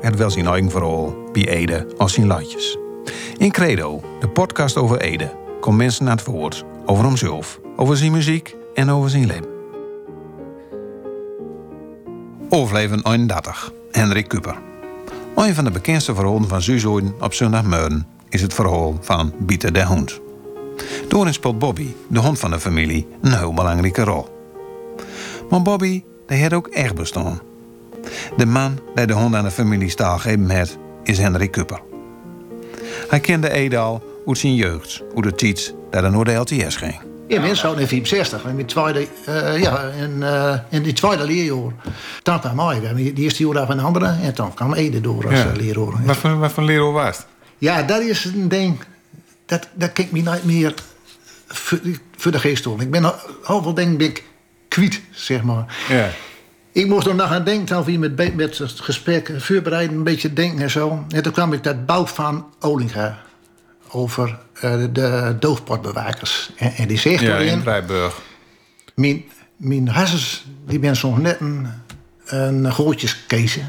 Het wel zijn eigen bij Ede als zijn latjes. In Credo, de podcast over Ede, komt mensen naar het woord over hemzelf, over zijn muziek en over zijn leven. Overleven 31, Hendrik Kuper. Een van de bekendste verhalen van Zuzoiden op zondagmorgen is het verhaal van Bieter de Hond. Daarin speelt Bobby, de hond van de familie, een heel belangrijke rol. Maar Bobby, die had ook echt bestaan. De man die de hond aan de familie staal gegeven heeft, is Hendrik Kupper. Hij kende Edal uit zijn jeugd, uit de tijd dat hij naar de LTS ging. Ik ben zo in 64, in, mijn tweede, uh, ja, in, uh, in die tweede leerjaar. Dan kwam hij, die eerste jaar van een andere en dan kwam Ede door als Ja. ja. leraar. Wat voor, wat voor leraar was het? Ja, dat is een ding, dat, dat ik me nooit meer voor, voor de geest doen. Ik ben al- heel veel dingen ben ik kwijt, zeg maar. Ja. Ik moest er nog aan denken, al wie met, met het gesprek voorbereiden, een beetje denken en zo. En toen kwam ik dat bouw van Olinga over eh, de doofpotbewakers. En, en die zegt Ja, erin, in Vrijburg. mijn, mijn hassers, die ben soms net een, een gootjeskeesje.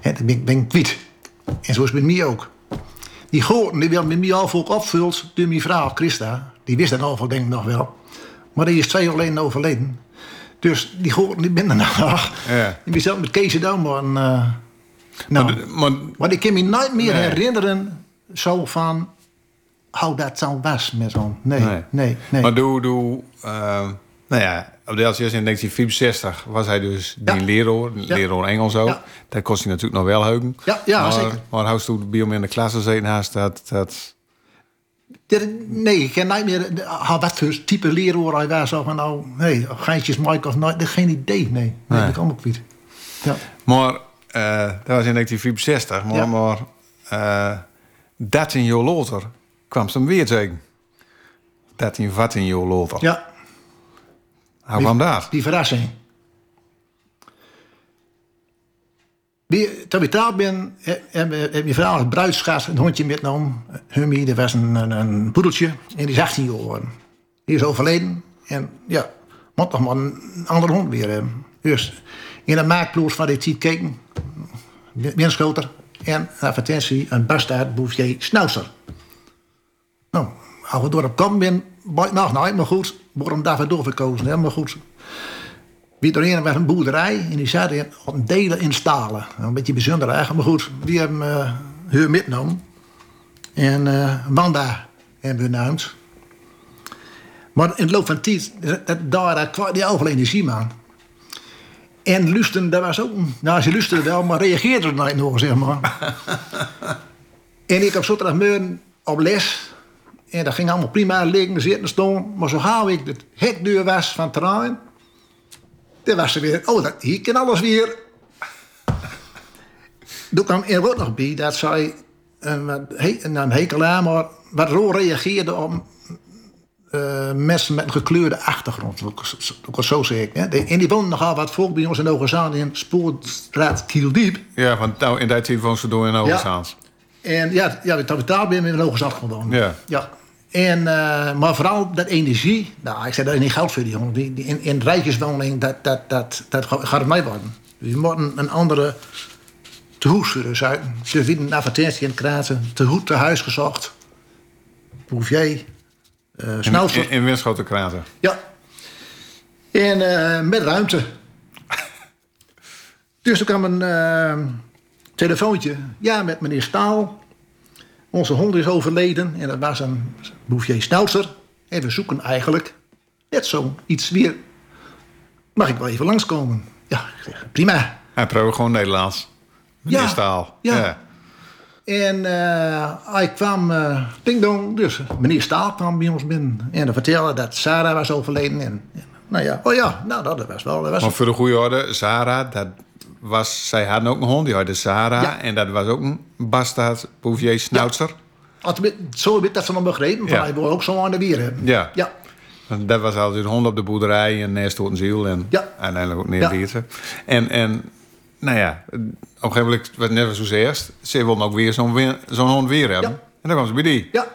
En dat ben, ik- ben ik kwijt. En zo is het met mij ook. Die goten, die werden met mij al ook opvuld door mijn vrouw Christa. Die wist dat al denk ik nog wel. Maar die is twee jaar geleden overleden. Dus die die ben er nog. Ja. Ik ben zelf met Kees dan, maar... eh, nou, Maar, de- maar ik kan me nooit meer Nee. herinneren... zo van... hoe dat zo was met zo'n... Nee, Nee. nee, nee. Maar doe, doe uh, nou ja, op de LCS in 1964 was hij dus die Ja. leraar, Ja. leraar Engels ook. Ja. Dat kost hij natuurlijk nog wel heugen. Ja, ja, maar, zeker. Maar als toen bij hem in de klas gezeten haast, dat, dat... Nee, ik ken niet meer de- ah, wat voor type leraar hij was. Of nou, nee, geintjes Mike of nooit. Geen idee, nee. Nee, Nee. dat kan ook niet. Ja. Maar eh, dat was in 1964, maar, Ja. maar eh 13 jaar later kwam ze hem weer tegen. 13, 14 jaar later. ja, Hoe kwam dat? die verrassing. Toen ik daar ben, heb, je vrouw als bruidsgast een hondje metgenomen. Hummy, dat was een, een, poedeltje. En die is 18 jaar geworden. Die is overleden. En ja, moet nog maar een andere hond weer hebben. Dus in een maakploeg van die tijd keken. Winschoter. En een advertentie, een bastaard Bouvier Schnauzer. Nou, als we door op komen ben, nog nou, maar goed. Waarom daarvoor doorverkozen, hè? maar goed. Wie er een was een boerderij en die zaten op delen in stalen. Een beetje bijzonder eigenlijk, maar goed. Die hebben uh, hun metgenomen. En uh, Wanda hebben we genoemd. Maar in de loop van tijd, daar kwam die overal energie man. En luisteren, dat was ook... Nou, ze luisterden wel, maar reageerden er nooit nog, zeg maar. en ik op zondagmorgen op les. En dat ging allemaal prima liggen, zitten, staan. Maar zo gauw ik de hekdeur was van het terrein... Toen was ze weer... Oh, dat, hier kan alles weer... Toen kwam er ook nog bij dat zij... Een, wat he- een hekel aan, maar wat rol reageerde op... eh, mensen met een gekleurde achtergrond. Dat was zo. De- En die woonden nogal wat volk bij ons in Ogezaan in Spoorstraat Kieldiep. Ja, want nou, in die tijd woonde ze door in Overzaans. En ja, ja we betaald ben in Ogezaan gewoon. Ja. ja. En, eh, maar vooral dat energie. Nou, ik zei dat is niet goud voor die jongen. Die, die in, in rijtjeswoning, dat, dat, dat, dat gaat het mij worden. We moeten een andere te hoes zijn. Ze vinden een advertentie in kraten. Te goed te huis gezocht. Bouvier. Uh, In, in, in Kraten. Ja. En eh, met ruimte. dus er kwam een eh, telefoontje. Ja, met meneer Staal. Onze hond is overleden. En dat was een Bouvier Schnauzer. En we zoeken eigenlijk net zo iets weer. Mag ik wel even langskomen? Ja, zeg, prima. Hij probeerde gewoon Nederlands. Meneer Ja, Staal. ja. En eh, hij kwam, eh ding dong, dus meneer Staal kwam bij ons binnen. En hij vertelde dat Sarah was overleden. En, en, nou ja, oh ja, nou dat was wel... Dat was Maar voor de goede orde, Zara, dat was, zij hadden ook een hond, die de Sarah. Ja. En dat was ook een bastaard Bouvier Schnautzer. Als het zo weet dat ze nog begrepen, van Ja. hij wil ook zo aan de wier hebben. Ja. Ja, Dat was altijd een hond op de boerderij en neer stoot een ziel. En Ja. uiteindelijk ook Ja. dierten. En, en nou ja, op een gegeven moment, wat net zoals eerst, ze wilden ook weer zo'n zo'n hond weer hebben. Ja. En dan kwam ze bij die. ja.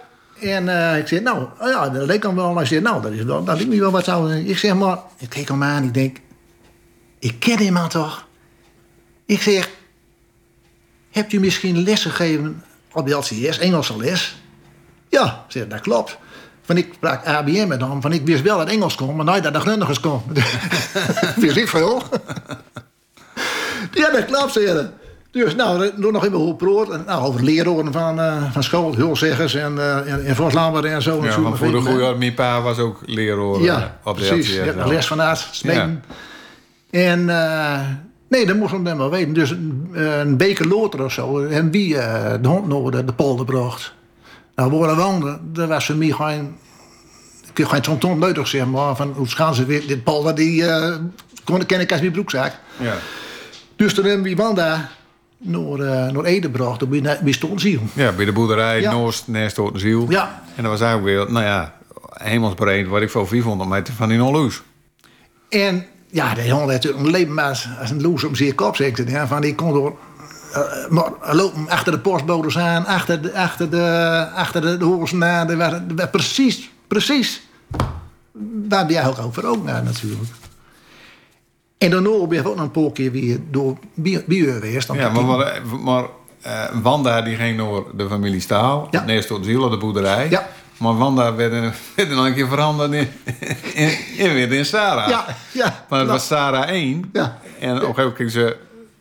En eh, ik zeg, nou, oh ja, dat leek hem wel. Hij zegt, nou, dat is wel, dat ik niet wel wat zou. Ik zeg maar, ik keek hem aan, ik denk, ik ken die man toch? Ik zeg, hebt u misschien les gegeven op de LCS, Engelse les? Ja, zeg, dat klopt. Van ik sprak ABM met hem, van ik wist wel dat Engels kon, maar nooit dat de Grondigers kon. wist ik veel. ja, dat klopt, hij. Dus nou, nog nog even hoe proort. Nou, over leraren van, eh, van school, hulzeggers en, eh en, en Voslamber en zo. Ja, en zo, want voor de goede orde, mijn pa was ook leraar ja, eh, op de precies. LTS. Les van Aard, smeden. En eh, nee, dat moest hem dan wel weten. Dus een, een beker loter of zo. En wie eh, de hond naar de, de polder bracht. Nou, waar we woonden, daar was voor mij geen... Ik heb geen zo'n ton nodig, zeg maar. Van hoe gaan ze weer... Dit polder, die eh kon ik kennen als mijn broekzak. Ja. Dus toen hebben we Wanda naar, eh naar Ede gebracht. Toen ben ik stond ziel. ja, bij de boerderij, Ja. Noost, een ziel. Ja. En dat was eigenlijk weer, nou ja, hemelsbreed, wat ik voor 400 meter van die Nolloes. En ja, de jongen natuurlijk een leven als, als een loes om zijn kop, zeg. Ja, van die kon door... eh, maar lopen achter de postbodes aan, achter de, achter de, achter de, de aan. Was precies, precies. Waar ben jij ook over ook naar natuurlijk. En daarna ben ik ook nog een paar keer weer door Bieur geweest. Ja, maar, kijken. maar, maar eh, Wanda die ging naar de familie Staal. Ja. Neer stoot ziel de boerderij. Ja. Maar Wanda werd, een- werd nog een keer veranderd in, in, in, weer in Sarah. Ja, ja. Maar het Nou, was Sarah 1. Ja. En op een gegeven moment kreeg ze...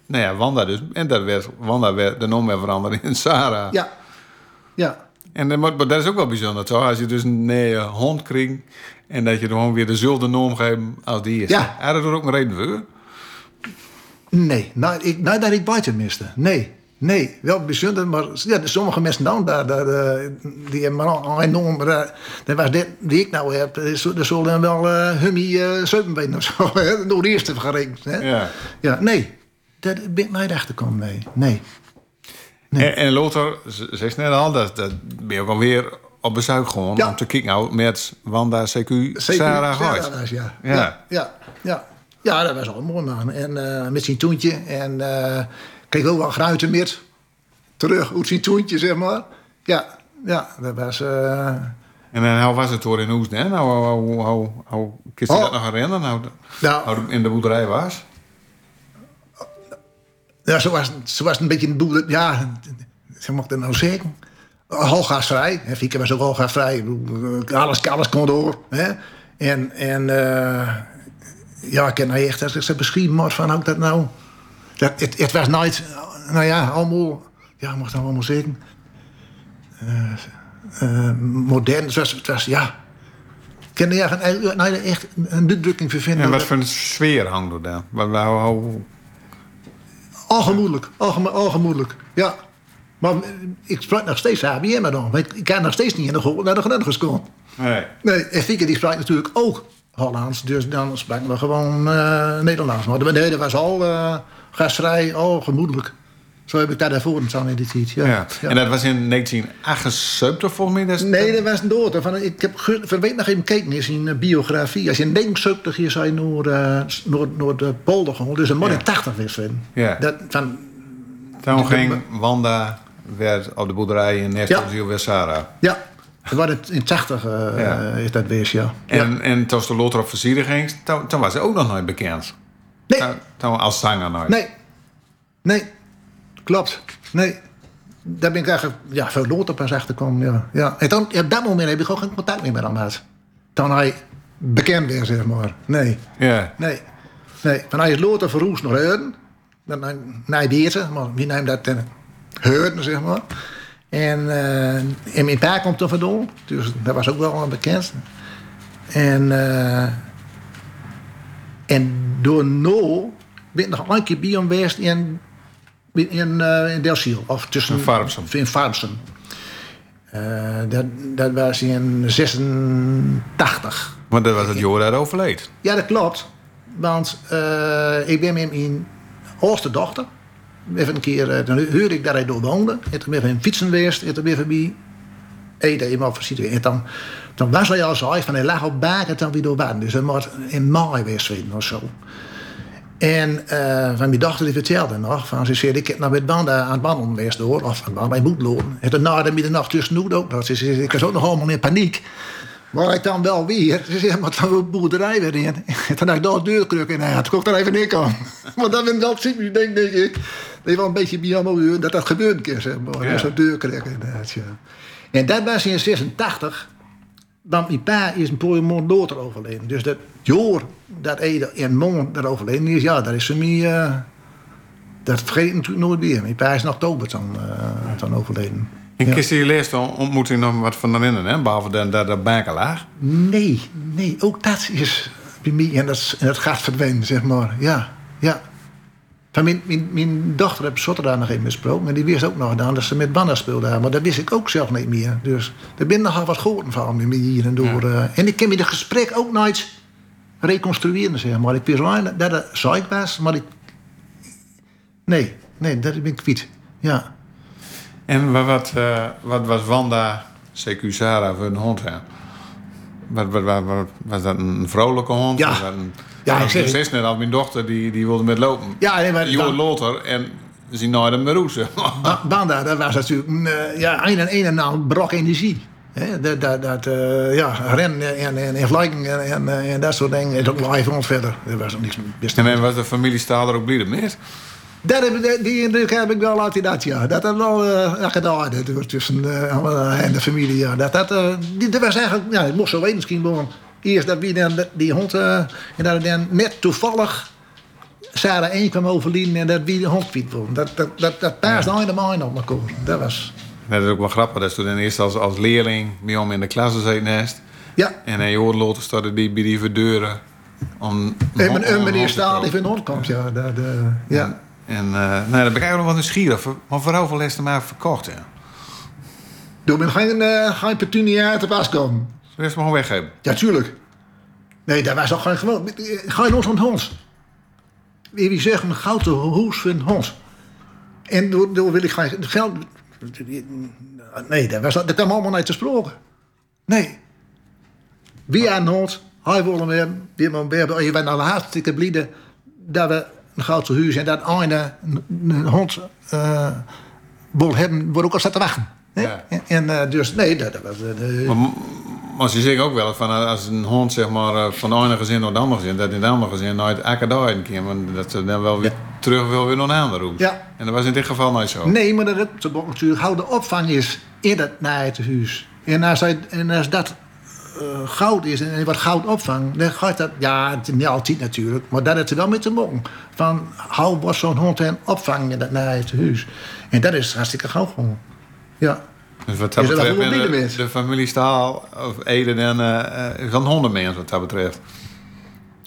Nou ja, Wanda dus. En dat werd, Wanda werd de naam weer veranderd in Sarah. Ja, ja. En eh, maar, maar dat is ook wel bijzonder. Zo. Als je dus een nee, hond krijgt... En dat je gewoon weer dezelfde naam geeft als die is. Ja. Had er ook een reden voor? Nee, nou, ik, nou dat ik buiten miste. Nee, nee. Wel bijzonder, maar ja, sommige mensen dan, daar, daar, eh, die hebben maar al enorm... maar, eh, Dat was dit die ik nou heb. Zul- er zullen wel uh, Hummy uh, of zo. hè, Door de eerste gerekend. Ja. ja, nee. Dat ben ik nooit achterkomen, nee. Nee. En, en Lothar zegt net al, dat, dat ben je ook alweer op bezoek gewoon Ja. om te kijken nou, met Wanda, CQ, Zeker, Sarah was, ja. Ja. Ja. Ja, ja. Ja, dat was al mooi man. En eh, met zijn toentje. En eh kreeg ook wel gruiten met. Terug, uit zijn toentje, zeg maar. Ja, ja, dat was... eh, En dan hoe was het door in Oes, hè? Nou, hoe, hoe, je Oh. dat nog herinneren? Nou, Nou. in de boerderij was? Ja, zo was, zo was een beetje een boel. Ja, hoe moet ik dat nou zeggen? Holgastvrij. hè, Fieke was ook. Ik bedoel, eh, Alles, alles kon door. Hè? En, en eh, ja, ik ken nou echt, als ik ze beschrijven moet van ook dat nou. Dat, het, het was nooit, nou ja, allemaal, ja, moet ik dat allemaal zeggen? Eh, eh, modern. Het was, het was ja. Ik er een- nou, echt een uitdrukking voor vinden. En wat voor een sfeer hangt er dan? Wat, hoe, Algemoedelijk, algeme, algemoedelijk, ja. Maar eh, ik sprak nog steeds HBM want Ik kan nog steeds niet in de, naar de komen. nee. Nee, en Fieke die sprak natuurlijk ook Hollands. Dus dan spraken we gewoon eh, Nederlands. Maar nee, dat was al gastvrij, al gemoedelijk. Zo heb ik daar daarvoor in die tijd. Ja. Ja. Ja. En dat was in 1978 volgens mij? Is- Nee, dat was een dood. Van, ik heb week nog even gekeken in zijn eh, biografie. Als je in 79 is hij naar, eh, naar, de polder gegaan. Dus een man in Ja. 80 was van. Ja. Dat, van Toen ging Wanda werd op de boerderij in Nestor Ja. weer Sarah. Ja, dat was het in 80 eh, Ja. is dat wees, ja. En, en toen de Lothar op ging, toen, toen was ze ook nog nooit bekend. Nee, toen als zanger nooit. nee, nee, klopt, nee. Daar ben ik eigenlijk ja, veel later pas achter gekomen, ja. ja. En dan, op dat moment heb ik ook geen contact meer met hem. Toen hij bekend werd, zeg maar. Nee, Ja. nee, nee. Van hij is later verroest nog Heuden. Dan naar deze, maar wie neemt dat ten Heuden, zeg maar. En, eh en mijn pa komt er vandaan, dus dat was ook wel een bekend. En, eh, en door no ben ik nog een keer bij hem geweest in, in, eh in Delsiel. Of tussen, In Farmsum. In Farmsum. Eh, dat, dat was in 86. Want dat was het jaar dat hij overleed. Ja, dat klopt. Want eh, ik ben met mijn oudste dochter. Even een keer, dan hoorde ik dat hij door woonde. En toen ben ik fietsen geweest. En toen ben ik bij eten En dan, dan was hij al zo van hij lag op bak en dan weer door baan. Dus dat moet in mei geweest zijn of zo. En uh, van mijn dochter die vertelde nog, van, ze zei, ik heb nou met banden aan het wandelen geweest door, of aan het hij moet lopen. En na de middernacht tussendoor ook nog. Ze zei, ik was ook nog allemaal in paniek. Maar ik dan wel weer, ze zei, maar dan een boerderij weer in. En toen had ik daar een deurkruk in, en toen kon ik er even in komen. Maar dat ik wel ziek, denk, denk ik. Dat je wel een beetje bij jou dat dat gebeurt een keer, zeg maar. Ja. Zo'n deurkruk inderdaad, ja. En dat was in 86. Want mijn pa is een paar maanden later overleden. Dus dat jaar dat Ede in maand dat overleden is, ja, dat is ze mij... Uh, dat vergeet ik natuurlijk nooit meer. Mijn pa is in oktober dan, uh, dan overleden. En ja. je eerste ontmoeting nog wat van daarin, hè? behalve dat dat, dat? Nee, nee, ook dat is bij mij en dat, en dat gaat verdwijnen, zeg maar. Ja, ja. Van mijn, mijn, mijn dochter heb Sotterdam nog even besproken. En die wist ook nog gedaan dat ze met Banna speelde. Maar dat wist ik ook zelf niet meer. Dus er ben nogal wat gehoord van me hier en door. Ja. en ik kan me de gesprek ook nooit reconstrueren, zeg maar. Ik wist alleen dat het zaak was, maar ik... Nee, nee, dat ben ik kwijt. Ja. En wat, uh, wat was Wanda CQ Sarah voor een hond? Hè? Wat, wat, wat, was dat een vrolijke hond? Ja. Was dat een, ja, ik zeg het. net al, mijn dochter die, die wilde met lopen. Ja, nee, maar... Johan Loter en ze nooit een meroezen. Banda, dat was natuurlijk uh, ja, een en een en al brok energie. He, dat, dat, dat uh, ja, rennen en, en, en vliegen en, en, en, dat soort dingen. En ook live rond verder. Dat was niks best. En was de familie Staal er ook blij mee? Dat heb, die indruk heb ik wel uit dat, ja. Dat het wel uh, gedaan tussen uh, en de familie, ja. Dat, dat, die, dat was eigenlijk, ja, ik moest zo weten misschien gewoon. Eerst dat wie dan, die hond, uh, en dat dan net toevallig Sarah één kwam overlijden en dat wie de hond was. Dat, dat, dat, dat paast ja. helemaal op elkaar. Dat was... dat is ook wel grappig. Dat toen eerst als, als leerling bij om in de klas zitten Ja. En hij hoorde later starten die bij die verdeuren. Om, en mijn meneer Staal die van de hond komt, ja. Dat, ja. En uh, nou, dan ben ik nog wat nieuwsgierig. Maar vooral voor les maar verkocht, ja. Doe me geen, uh, geen petunia te pas komen. Zullen we maar gewoon weggeven? Ja, tuurlijk. Nee, dat was toch geen gewoon. Ga je ons van Hons? Wie zegt een gouden hoes van Hons? En door, door wil ik geen geld. Nee, dat, was, dat kwam allemaal niet te spreken. Nee. Wie aan ons, hij willen weer, die man weer, je bent al hartstikke blij dat we een groot huis en dat ene een hond uh, wil hebben, wordt ook al te wachten. Ja. En uh, dus nee, dat, was. Maar, maar ze zeggen ook wel van als een hond zeg maar van de ene gezin naar het andere gezin, dat in het andere gezin nooit elke dag een keer, maar dat ze dan wel weer ja. terug wil weer naar een ander roept. Ja. En dat was in dit geval nooit zo. Nee, maar dat is natuurlijk hoe de opvang is in het huis. En als, hij, en als dat uh, goud is en wat goud opvangt, dan gaat dat, ja, niet altijd natuurlijk, maar dat is er wel mee te maken. Van, hou wat zo'n hond en opvangen dat naar het huis. En dat is hartstikke gauw gewoon. Ja. Dus wat dat betreft, de, de, familie Staal, of Eden en uh, uh, hondenmens wat dat betreft.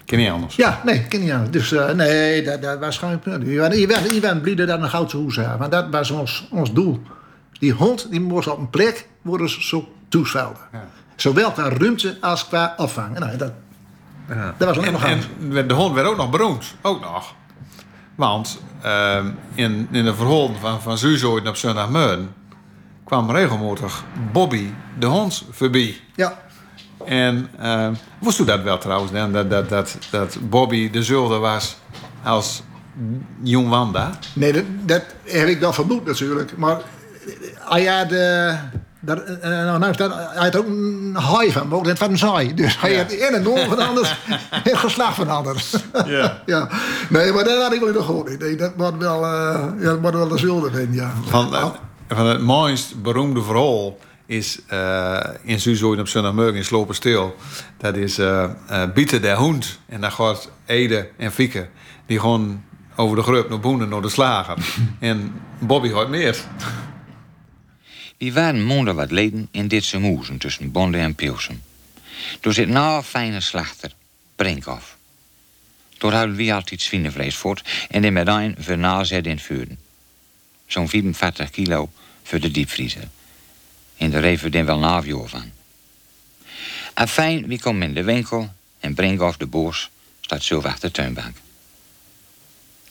Ken niet anders. Ja, nee, ken niet anders. Dus uh, nee, dat, dat was gewoon... Je bent, je bent blij dat een goudse hoes hebben. Want dat was ons, ons doel. Die hond die moest op een plek worden zo toesvelden. Ja. Zowel qua ruimte als qua opvang. Nou, dat, ja. dat was ook nog En de hond werd ook nog beroemd. Ook nog. Want uh, in, in de verholen van, van Zuzoid op zondagmorgen kwam regelmatig Bobby de hond voorbij. Ja. En uh, wist u dat wel trouwens, dan, dat, dat, dat, dat Bobby dezelfde was als Jong Wanda? Nee, dat, dat heb ik wel vermoed natuurlijk. Maar je de daar, uh, nou, nou staat, hij had ook een haai van, maar het was een saai. Dus hij ja. had in en door van anders het geslacht van anders. Ja. ja. Nee, maar dat had ik wel nog gehoord. Nee, dat wordt wel, uh, ja, dat wordt wel de zulde zijn, ja. Van, uh, van het mooist beroemde verhaal is uh, in Zuzooi op zondagmorgen in Sloperstil. Dat is uh, uh, Bieten der Hond. En daar gaat Ede en Fieke. Die gewoon over de grup naar Boenen, naar de slager. en Bobby gaat meer. Die waren maanden wat leden in dit moezen tussen Bonde en Pilsen. Door zit na fijne slachter, Brinkhoff. Door houden we altijd svinevlees voort en de medaille voor nazet in vuren. Zo'n 44 kilo voor de diepvriezer. En daar even den wel navio van. En fijn, wie komt in de winkel en Brinkhoff de boos staat zo achter de tuinbank.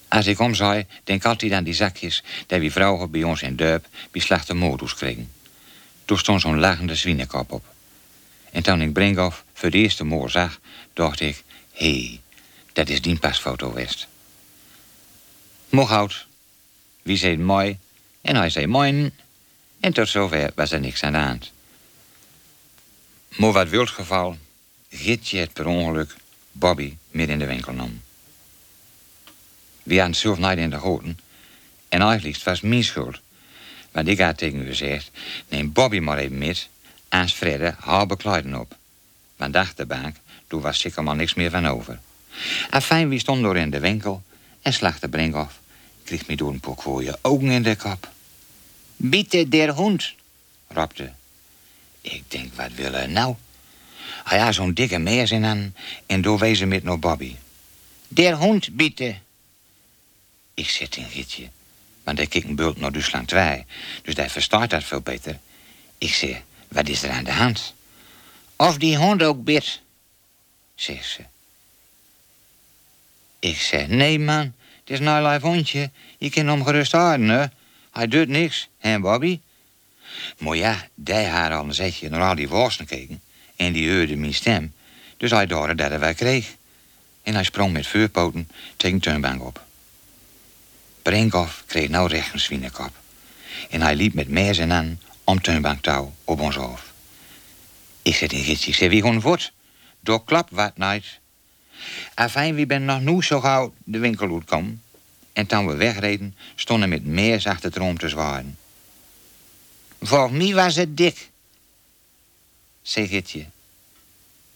Als ik omzij, denk altijd aan die zakjes... die we vrouwen bij ons in Durp bij slechte modus kregen. Toen stond zo'n lachende zwienenkop op. En toen ik Brinkhoff voor de eerste moor zag, dacht ik... hé, hey, dat is die pasfoto west. Mocht oud. Wie zei mooi en hij zei mooi. En tot zover was er niks aan de hand. Maar wat wild geval, Gitje het per ongeluk Bobby midden in de winkel nam. We hadden zelf niet in de goten. En eigenlijk was mijn schuld. Want ik had tegen u gezegd, neem Bobby maar even met... en Fredde haar bekleiden op. Want de achterbank, toen was zeker maar niks meer van over. En fijn, wie stond door in de winkel... en slag de brink af. Kreeg me door een je ogen in de kop. Bitte der hond, rapte. Ik denk, wat wil hij nou? Hij had zo'n dikke meers in aan en door wezen met naar Bobby. Der hond, bitte. Ik zit in Gietje, want hij kijkt een bult naar Duitsland 2, dus hij verstaat dat veel beter. Ik zeg, wat is er aan de hand? Of die hond ook bit, zegt ze. Ik zeg, nee man, het is nou een lief hondje. Je kan hem gerust houden, hè. Hij doet niks, hè Bobby? Maar ja, die had al een zetje naar al die worsten gekeken. En die hoorde mijn stem. Dus hij dacht dat hij wij kreeg. En hij sprong met vuurpoten tegen de tuinbank op. Brinkhoff kreeg nou recht een zwienenkop. En hij liep met mes en aan om tuinbanktouw op ons hoofd. Ik zei tegen Gitsie, ik wie gewoon voort? Door klap wat niet. Afijn, wie ben nog nu zo gauw de winkel uitkomen. En toen we wegreden, stonden met meers achter het room te zwaaien. Voor mij was het dik. Zeg Gitje.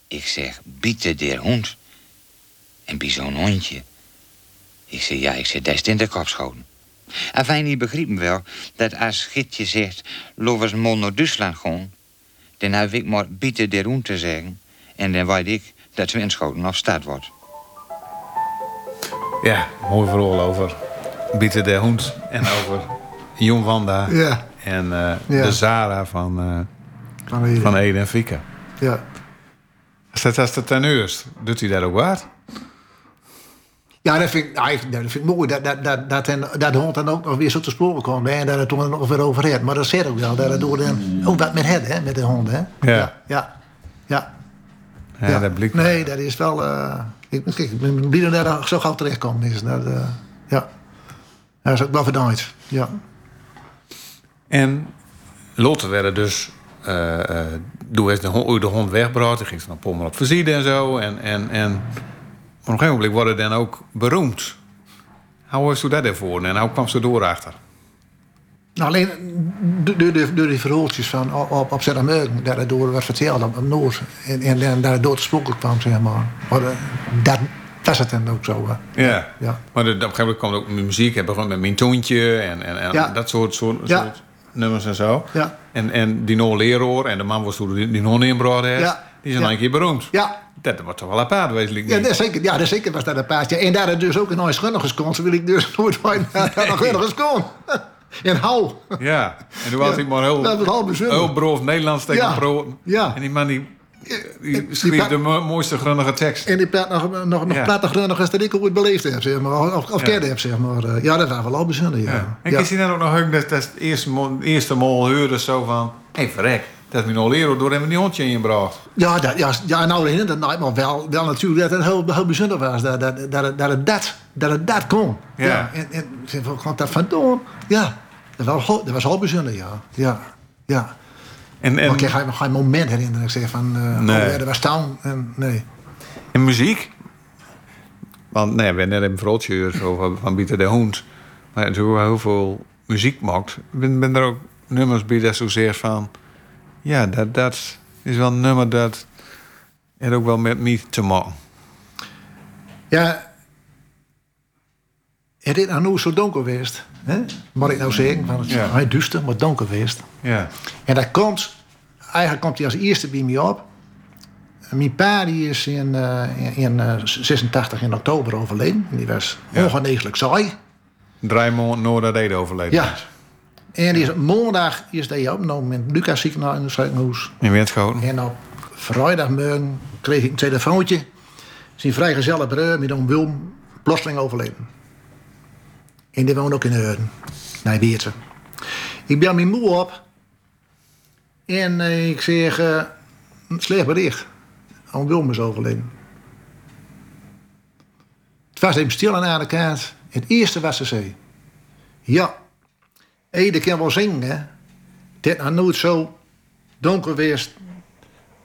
Ik zeg, bieten der hond. En bij zo'n hondje. Ik zeg, ja, ik zeg, is in de kop schoten. Afijn, die begreep me wel dat als Gitje zegt, lovers mol naar Duitsland gaan, dan heb ik maar bieten der hond te zeggen. En dan weet ik dat Winschoten of stad wordt. Ja, mooi verhaal over Bieten de Hond en over Jon Wanda Ja, en eh, Ja. de Zara van, eh, van Ede en Fieke. Ja. Als dat als de teneurs, doet hij dat ook waard? Ja, dat vind, ik, nou, dat vind ik mooi. Dat, dat, dat, dat, en- dat de hond dan ook nog weer zo te sporen kwam. hè, En dat het toen nog weer over had. Maar dat zegt ook wel. Dat het door de, ook wat met het, hè, met de hond. Hè. Ja. Ja. Ja. Ja, dat blijkt. Nee, dat is wel... eh, ik, ben blij dat zo gauw terechtkomt. Is. Dat, eh, ja. Dat is ook wel verdankt. Ja. En Lotte werden dus... toen is de hond, de hond wegbracht. Die ging ze naar Pommel op en zo. En, en, en op een gegeven moment worden dan ook beroemd. Hoe was toen dat ervoor? En hoe kwam ze door achter? Nou, alleen door, door, door, door die verhaaltjes van op, op, dat het door werd verteld op, op Noord. En, en, en daar het spreken kwam, zeg maar. maar eh, dat was het dan ook zo. hè. Ja. Ja. Maar de, op een gegeven moment kwam ook muziek. Hij begon met mijn toontje en, en, en Ja. dat soort, soort, Ja. soort nummers en zo. Ja. En, en die no leraar en de man was toen die, non heeft, Ja. die zijn Ja. een keer beroemd. Ja, Dat wordt toch wel apart, weet ik ja, niet. dat zeker, ja, dat zeker was dat een paardje. En daar het dus ook een nooit schunnigers kon, wil ik dus nooit naar de schunnigers kon. En hou. Ja, en toen was hij maar heel, heel brood Nederlands tegen Ja. brood. Ja. En die man die, schreef de mo- mooiste grunnige tekst. En die praat nog, nog, nog Ja. platter grunnigers dan ik ooit beleefd heb, zeg maar. Of, of Ja. heb, zeg maar. Eh, Ja, dat was wel al bijzonder, ja. Ja. En Ja. ik zie dan ook nog dat dat het eerste, eerste mol hoorde zo van... Hé, hey, verrek, dat mijn al leraar door hem die hondje inbracht. Ja, dat, ja, ja, nou herinner dat nooit, maar wel, wel natuurlijk dat het heel, heel bijzonder was. Dat, dat, dat, het- dat, het, dat, dat het dat kon. Ja. En, en en waar komt dat vandaan? Ja, dat was, heel- dat was heel bijzonder, ja. Ja, ja. En, Maar en, ik kan je me geen moment herinneren. Ik zeg van, eh Nee. oh, ja, dat was town. En, nee. en muziek? Want nee, we hebben net een gehoord over van Pieter de Hond. Maar natuurlijk wel heel veel muziek maakt. Ben, ben er ook nummers bij dat zo zegt van... Ja, dat, dat is wel een nummer dat... Het ook wel met me te maken. Ja, het is nou zo donker geweest. Hè? Moet ik nou zeggen, van het is Ja. duister, maar donker geweest. Ja. En dat komt, eigenlijk komt hij als eerste bij me op. Mijn pa die is in, eh, in, in eh, 86 in oktober overleden. Die was Ja. ongeneeslijk saai. Drie maanden nadat hij overleden Ja. En die is, maandag is hij opgenomen het Lucas ziekenhuis in het ziekenhuis. In. En op vrijdagmorgen kreeg ik een telefoontje. Zijn vrijgezelle broer met een Wilm plotseling overleden. En die woont ook in Heuden. Nee, Weerten. Ik bel mijn moe op. En eh, ik zeg, een slecht bericht. Oom Wilm is overleden. Het was even stil aan de kaart. Het eerste was ze zei. Ja, Ede kan wel zingen. Het is nou nooit zo donker geweest.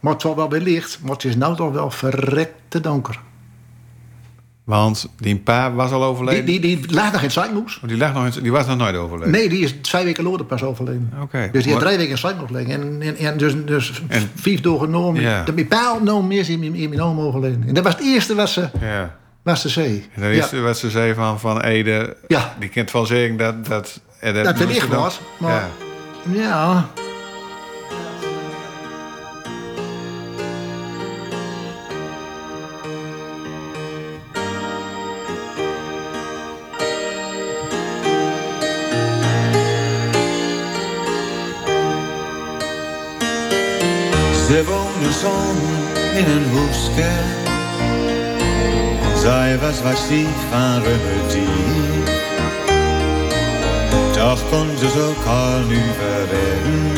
Maar het zal wel weer licht. Maar het is nou toch wel verrekte donker. Want die pa was al Die, overleden. die, die lag nog in Zuidmoes. Oh, die, lag nog in- die was nog nooit overleden. Nee, die is twee weken later pas overleden. Oké. Dus die Maar- drie weken in Zuidmoes liggen. En, en, en dus, dus En- vijf doorgenomen. Ja. De bepaald genomen is in, in, mijn oom overleden. En dat was het eerste wat ze, Ja. wat ze zei. En dan is wat ze zei van, van Ede. Ja. Die kent wel zeggen dat... Dat, eh, Dat het licht dan- was. Maar Ja. ja. Ze woonde samen in een hoeske. Zij was wat stief van remedie. Toch kon ze elkaar nu verredden.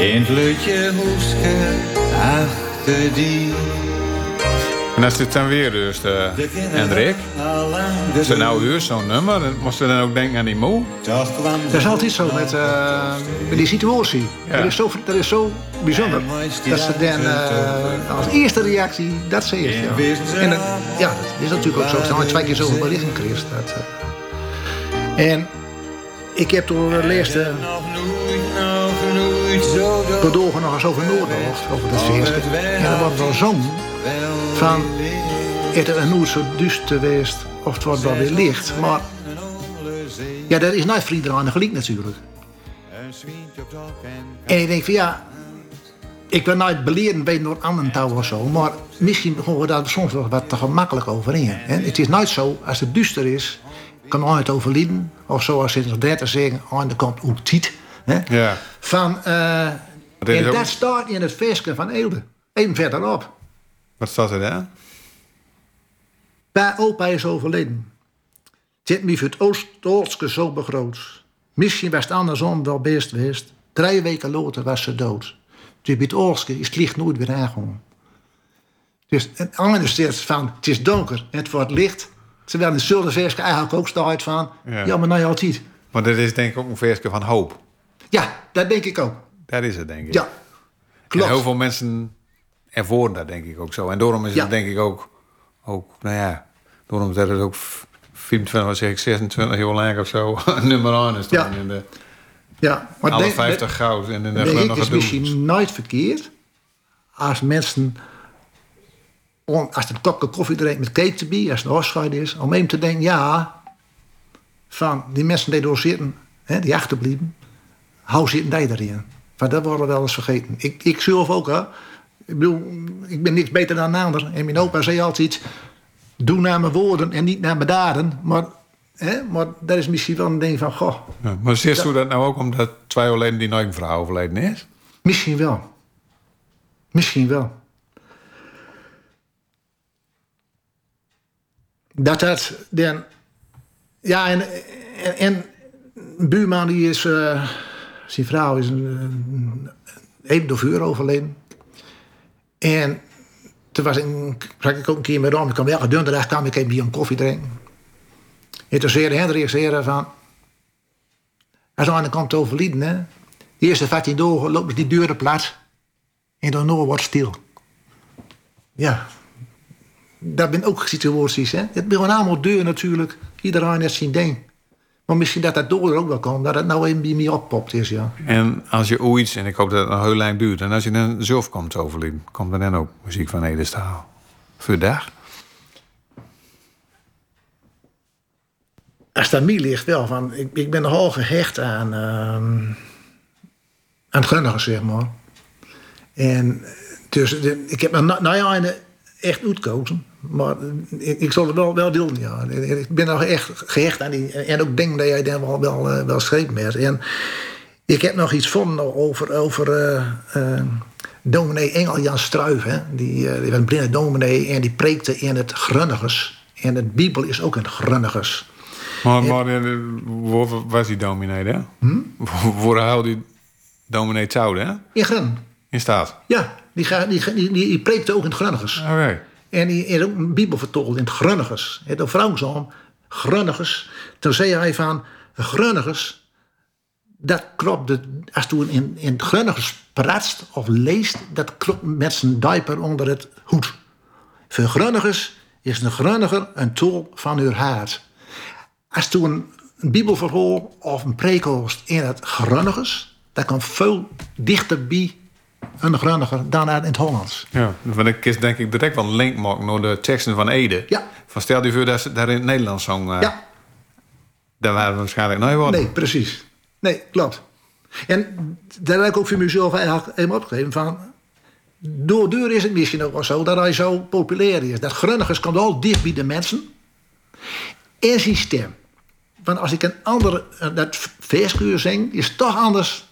In het lutje hoeske achter die. En als dit dan weer dus, uh, Hendrik. Is er nou weer zo'n nummer? Dan Moest je dan ook denken aan die moe? Dat is altijd zo met, eh, met die situatie. Ja. Dat, is zo, dat is zo bijzonder. Dat ze dan eh, als eerste reactie dat ze is. Ja. En dat, ja, dat is natuurlijk ook zo. Ze hebben twee keer zoveel berichten gekregen. Dat. En ik heb toen de laatste nog nooit, nog zo eens over Noordhoofd, over dat feest. En er wordt wel zong van, het is nooit zo duister geweest, of het wordt wel weer licht. Maar ja, dat is nooit voor iedereen gelijk natuurlijk. En ik denk van ja, ik wil nooit beleren bij door anderen touw of zo, maar misschien horen we daar soms wel wat te gemakkelijk over in. Het is nooit zo, als het duister is, kan het overlijden. Of zoals in het dertig zeggen, aan de kant ook tiet. Ja. Van, eh, dit is en ook- dat staat in het feestje van Eelde. Even verderop. Wat staat er daar? Bij opa is overleden. Heeft me voor het Oost-Oostske zo begroot. Misschien was het andersom wel best geweest. Drie weken later was ze dood. Dus bij het is het licht nooit weer aangekomen. Dus het andere is van, het is donker het wordt licht. Terwijl in hetzelfde versje eigenlijk ook staat van, Ja. ja, maar nou altijd. Want dit is denk ik ook een versje van hoop. Ja, dat denk ik ook. Dat is het denk ik. Ja, En klopt. heel veel mensen ervoeren dat denk ik ook zo. En daarom is Ja. het denk ik ook, ook nou ja, daarom dat het ook 24, wat zeg ik, 26 jaar lang of zo, nummer 1 is dan Ja. in de Ja, maar alle denk- 50 goud en in de denk ik, is misschien nooit verkeerd als mensen, om, als een kopje koffie drinkt met erbij, als het een afscheid is, om even te denken, ja, van die mensen die door zitten, hè, die achterblijven, hou zitten die erin. Want dat worden we wel eens vergeten. Ik, ik zelf ook, hè. Ik bedoel, ik ben niks beter dan een ander. En mijn opa zei altijd, doe naar mijn woorden en niet naar mijn daden. Maar, hè, maar dat is misschien wel een ding van, goh, Ja, maar zegt u dat nou ook omdat twee geleden die nooit vrouw overleden is? Misschien wel. Misschien wel. Dat dat dan. Ja, en, en, een buurman die is. eh, zijn vrouw is een, een, een vuur overleden. En toen was ik, ik ook een keer met om. Ik kwam elke donderdag kwam ik even een koffie drinken. En toen zei Hendrik zei van. Als aan de kant overlijden, hè. De eerste 15 dagen lopen die deuren plat. En daarna wordt stil. Ja. Dat zijn ook situaties, hè. Het zijn allemaal deur natuurlijk. Iedereen heeft zijn ding. Maar misschien dat dat door er ook wel komt. Dat het nou even bij mij oppopt is, ja. En als je ooit, en ik hoop dat het nog heel lang duurt, en als je dan zelf komt te overlijden, komt er dan ook muziek van Ede Staal? Voor de dag? Als dat mij ligt wel. Van, ik, ik ben nogal gehecht aan, ehm, aan het gunnige, zeg maar. En dus de- ik heb me na, na jaren echt uitgekozen. Maar ik, ik zal het wel, wel doen, ja. Ik ben nog echt gehecht aan die... En ook denk dat jij daar wel, wel, eh, wel schreef met. En ik heb nog iets gevonden over... over eh, eh, dominee Engel-Jan Struijf. Hè? Die, die was een blinde dominee en die preekte in het Grunnigers. En de Bijbel is ook in het Grunnigers. Maar, maar waar was die dominee, hè? Hm? Waar houdt die dominee zouden, hè? In Grun. In staat. Ja, die, die, die, die preekte ook in het Grunnigers. Oké. En die is ook een bibel vertolkt in het Grunnigers. Vrouw zo Grunnigers. Toen zei hij van, Grunnigers, dat klopt, de, als toen in, in het Grunnigers praat of leest, dat klopt met zijn diaper onder het hoed. Voor Grunnigers is een Grunniger een tol van uw hart. Als toen een, bibelverhaal of een preek in het Grunnigers, dat kan veel dichterbij een Grunniger dan uit in het Hollands. Ja, want ik is denk ik direct wel een link maken naar de teksten van Ede. Ja. Van stel je voor dat ze daar in het Nederlands zong. Uh, Ja. Daar waren we waarschijnlijk nooit. Nee, precies. Nee, klopt. En daar heb ik ook voor mezelf eigenlijk helemaal opgegeven van... Door deur is het misschien ook wel zo dat hij zo populair is. Dat Grunnigers komt al dicht bij de mensen. En zijn stem. Want als ik een andere, eh, dat verskuur zing, is toch anders.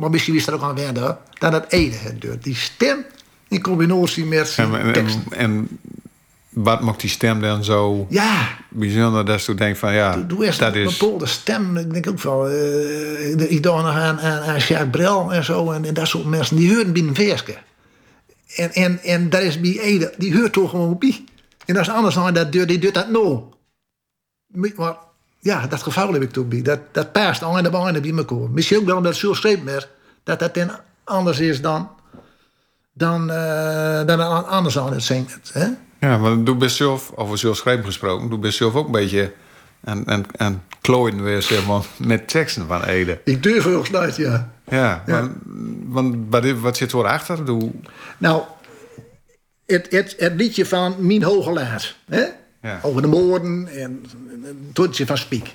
Maar misschien is er ook aan wennen, dan dat Ede het doet. Die stem in combinatie met En, en, tekst. en, en wat maakt die stem dan zo Ja, bijzonder dat je denkt van ja, Doe eerst dat een is... bepaalde stem. Ik denk ook van. eh ik dacht nog aan, aan, aan Jacques Brel en zo. En, en dat soort mensen. Die horen binnen Veerske. En, en, en daar is bij Ede. Die hoort toch gewoon bij. En dat is anders dan dat die doet dat nou. Maar ja, dat geval heb ik toch bij. Dat, dat past aan de banden bij elkaar. Misschien ook wel omdat het zo schreef meer. Dat dat dan anders is dan. Dan, eh dan een anders aan het zingen. Hè? Ja, maar doe best zelf, over zelf schrijven gesproken, doe best zelf ook een beetje en, en, en klooien weer zeg maar, met teksten van Ede. Ik durf heel sluit, ja. Ja, Ja. Want, want wat, wat zit er achter? Doe, Nou, het, het, het liedje van Mien Hogelaar. Hè? Ja. Over de moorden en het toetje van Spiek.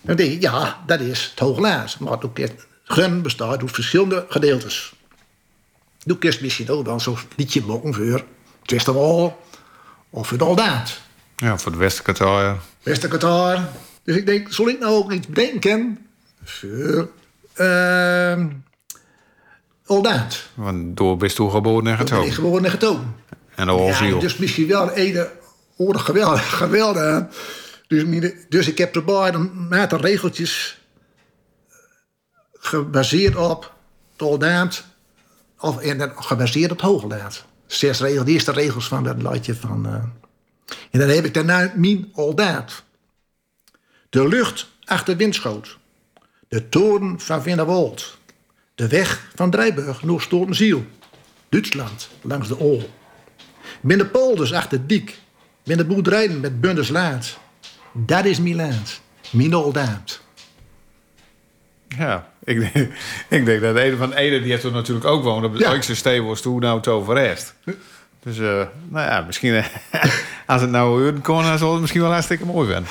Dan denk ik, ja, dat is het Hogelaars. Maar het orkest Gun bestaat uit verschillende gedeeltes. Doe kerst misschien ook wel zo'n liedje maken voor Twistewal of voor de Aldaat. ja, voor de Westerkataar. Beste Qatar. Dus ik denk, zal ik nou ook iets bedenken voor ehm Aldaat? Want door best toe geboren en ben ik getogen. gewoon getogen. En de. Ja, dus misschien wel Ede geweldig, geweldig. Dus, dus ik heb erbij een aantal regeltjes gebaseerd op toldaad of en gebaseerd op hoogdaad. Zes regels, de eerste regels van dat ladje van. eh, en dan heb ik daarna mijn oldaad. De lucht achter windschoot. De toren van Vinderwold. De weg van Drijburg naar Stoornziel. Duitsland langs de Ol. Binnen polders achter Diek. Binnen boerderijen met bundeslaat. Dat is. Mijn oldaad. Ja, ik denk, ik denk dat Ede van Ede, die heeft er natuurlijk ook wonen op het Ja. Oikse Stevels toe nou het over rest. Dus, eh, nou ja, misschien eh, als het nou kon, dan zal het misschien wel hartstikke mooi zijn.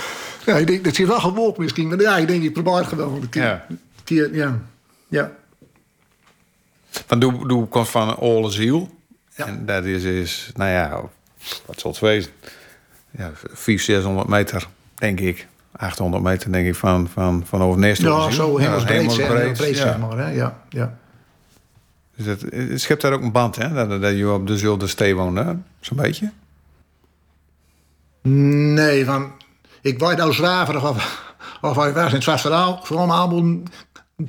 Ja, ik denk dat je wel gewoon misschien. Maar ja, ik denk, ik probeer het gewoon. Een keer, Ja. een keer, ja. ja. Van doe, doe komt van Ole Ziel. Ja. En dat is, is, nou ja, wat zal het wezen? Ja, 400, 600 meter, denk ik. 800 meter, denk ik, van, van, van over Nest. Ja, zo hemelsbreed, hemelsbreed, zeg, breed, ja. zeg maar. Hè? Ja, ja. Dus het, het schept daar ook een band, hè? Dat, dat je op dezelfde stee woont, hè? Zo'n beetje. Nee, van... Ik weet nou zwaverig of, of hij was in het Zwarte verhaal. Vooral allemaal een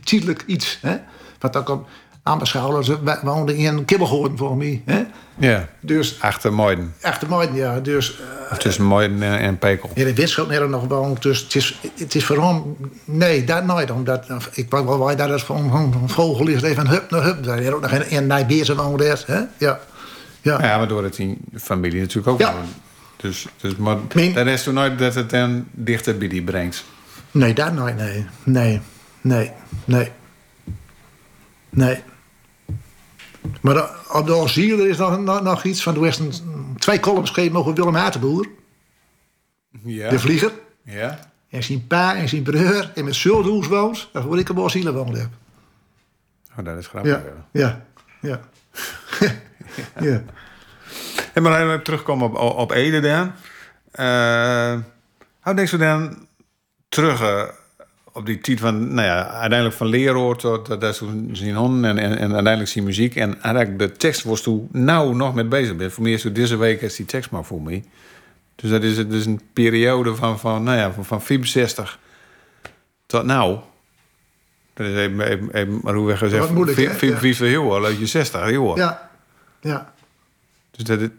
tijdelijk iets. Hè? Wat ook op aanbeschouwen. Ze woonden in Kibbelgoorden voor mij. Hè? Ja. Dus Achter Moiden. echt mooi, ja. Dus Of tussen Moiden en, en Pekel. in de windschoot er nog woont. Dus het is, het is voor hem... Nee, dat nooit. Omdat, ik weet wel waar dat is hem een vogel is. Even hup naar hup. Daar is ook nog in, in Nijbeerse woonde. Hè? Ja. Ja. Ja, maar door het die familie natuurlijk ook. Ja. Dus, dus, maar Mijn- dat is toen nooit dat het dan dichter bij die brengt. Nee, dat nooit. Nee. Nee. Nee. Nee. Nee. Maar de- op de asiel er is nog, nog, nog iets van... Is een, twee columns geschreven over Willem Hatenboer. Ja. De vlieger. Ja. En zijn pa en zijn broer. En met Zuldhoes woont. Dat waar ik op asiel woonde. Oh, dat is grappig. Ja. Ja. Ja. Ja. ja. En maar even terugkomen op, op Ede dan. Eh hoe denk je dan terug eh, op die tijd van, nou ja, uiteindelijk van leraar tot dat zijn hond en, en, en uiteindelijk zijn muziek. En eigenlijk de tekst was toen nou nog met bezig bent. Voor mij is deze week is die tekst maar voor mij. Dus dat is dus een periode van, van, nou ja, van, van 64 tot nou. Dat is even, even, even maar hoe we gezegd, moeilijk? 45 jaar, uit je 60 jaar. Ja, ja. Dus dat het,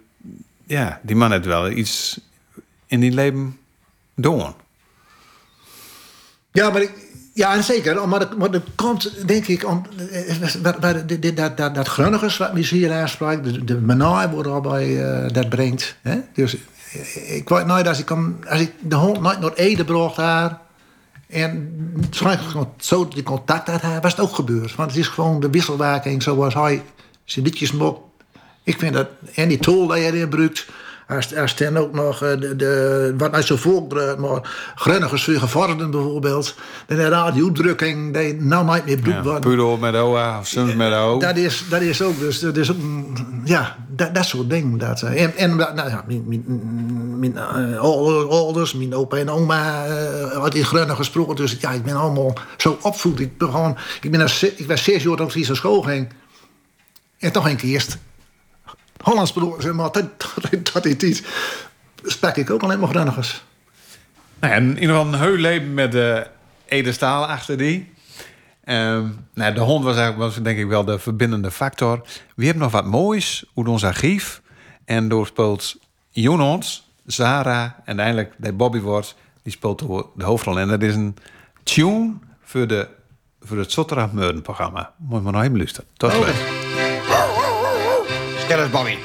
ja, die man heeft wel iets in die leven doen. Ja, maar ik, ja, zeker. Maar dat, dat komt, denk ik, om, de- dat, dat, dat Grunnigers, wat mij hier de, de wordt al bij eh, dat brengt. Hè? Dus eh, ik weet nooit, als ik, als ik de hond nooit naar Ede bracht daar, en zo die contact had, hij, was het ook gebeurd. Want het is gewoon de wisselwerking zoals hij zijn liedjes mocht. Ik vind dat, en die tool die hij erin gebruikt, als dan ook nog eh, de, de, wat uit zo'n volk drukt, maar grunnigers voor gevorderden bijvoorbeeld, inderdaad die uitdrukking die nou nooit meer Ja, gebruikt wordt. Pudel met OA of soms met O. Dat is, dat is ook, dus, dat is ook, een- ja, dat, dat soort dingen. Dat, eh, en en nou, ja, mijn, mijn, mijn eh, ouder- ouders, mijn opa en oma eh had in Grunnen gesproken. Dus ja, ik ben allemaal zo opvoed. Ik ben gewoon, ik ben als, ik was zes jaar toen ik naar school ging. En toch een keer eerst Hollands bedoel, zeg maar, dat, dat, dat is iets. Sprak ik ook alleen maar Grunnigers. Nou, ja, in ieder geval een heel leven met de Ede Staal achter die. Ehm, nou, de hond was eigenlijk was, denk ik wel de verbindende factor. We hebben nog wat moois uit ons archief. En door speelt Jonons, Zara en eindelijk de Bobby wordt, die speelt de hoofdrol. En dat is een tune voor, de, voor het Sotterdag Meurden programma. Moet je maar nog even luisteren. Tot slot. Stel eens, Bobby.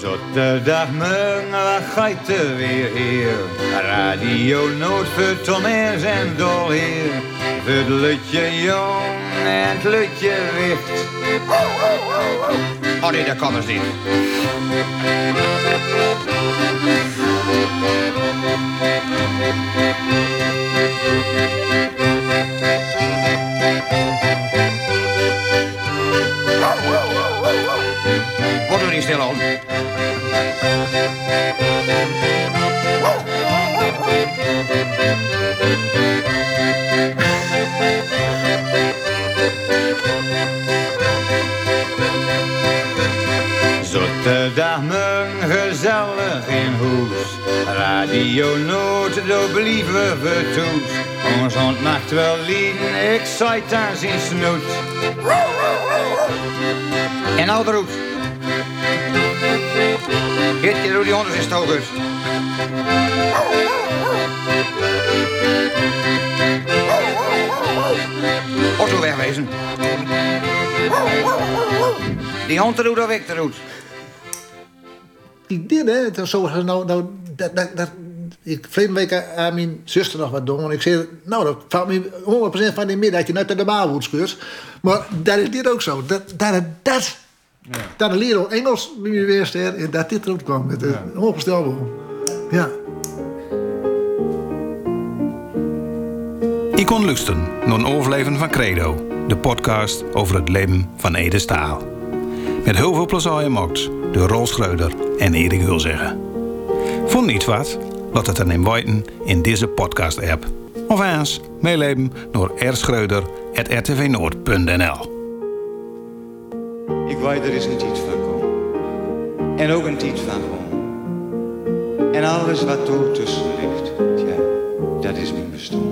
Zondagmorgen, wat gaat er weer hier? Radio Noord voor Thomas en Dolheer. Voor het lutje jong en het lutje wicht. Oh nee, dat kan dus niet. Doe je stil aan? Zondagmorgen, gezellig in huis. Radio Noord, door believen vertoes. Ons hond maakt wel lieden, ik zei zijn snoet. En nou de roet. Geertje, doe die hond eens stokers. Otto wegwezen. Die hond dat weg te doen. die dit, hè, zo, nou, nou, dat, dat, dat, ik week aan mijn zuster nog wat doen. En ik zei, nou, dat valt me 100% van die middag dat je net naar de baalwoord scheurt. Maar dat is dit ook zo. Dat, dat, dat, dat de leraar Engels me weer en dat dit erop kwam. Het is onvoorstelbaar. Ja. Ik kon luisteren naar een overleven van Credo, de podcast over het leven van Ede Staal. Met heel veel plezier gemaakt door Rol Schreuder en Erik Hulzeggen. Vond niet wat? Laat het dan in weten in deze podcast-app. Of eens meeleven door rschreuder.rtvnoord.nl Ik weet er is een tijd van komen. En ook een tijd van gaan. En alles wat er tussen ligt, dat is mijn bestaan.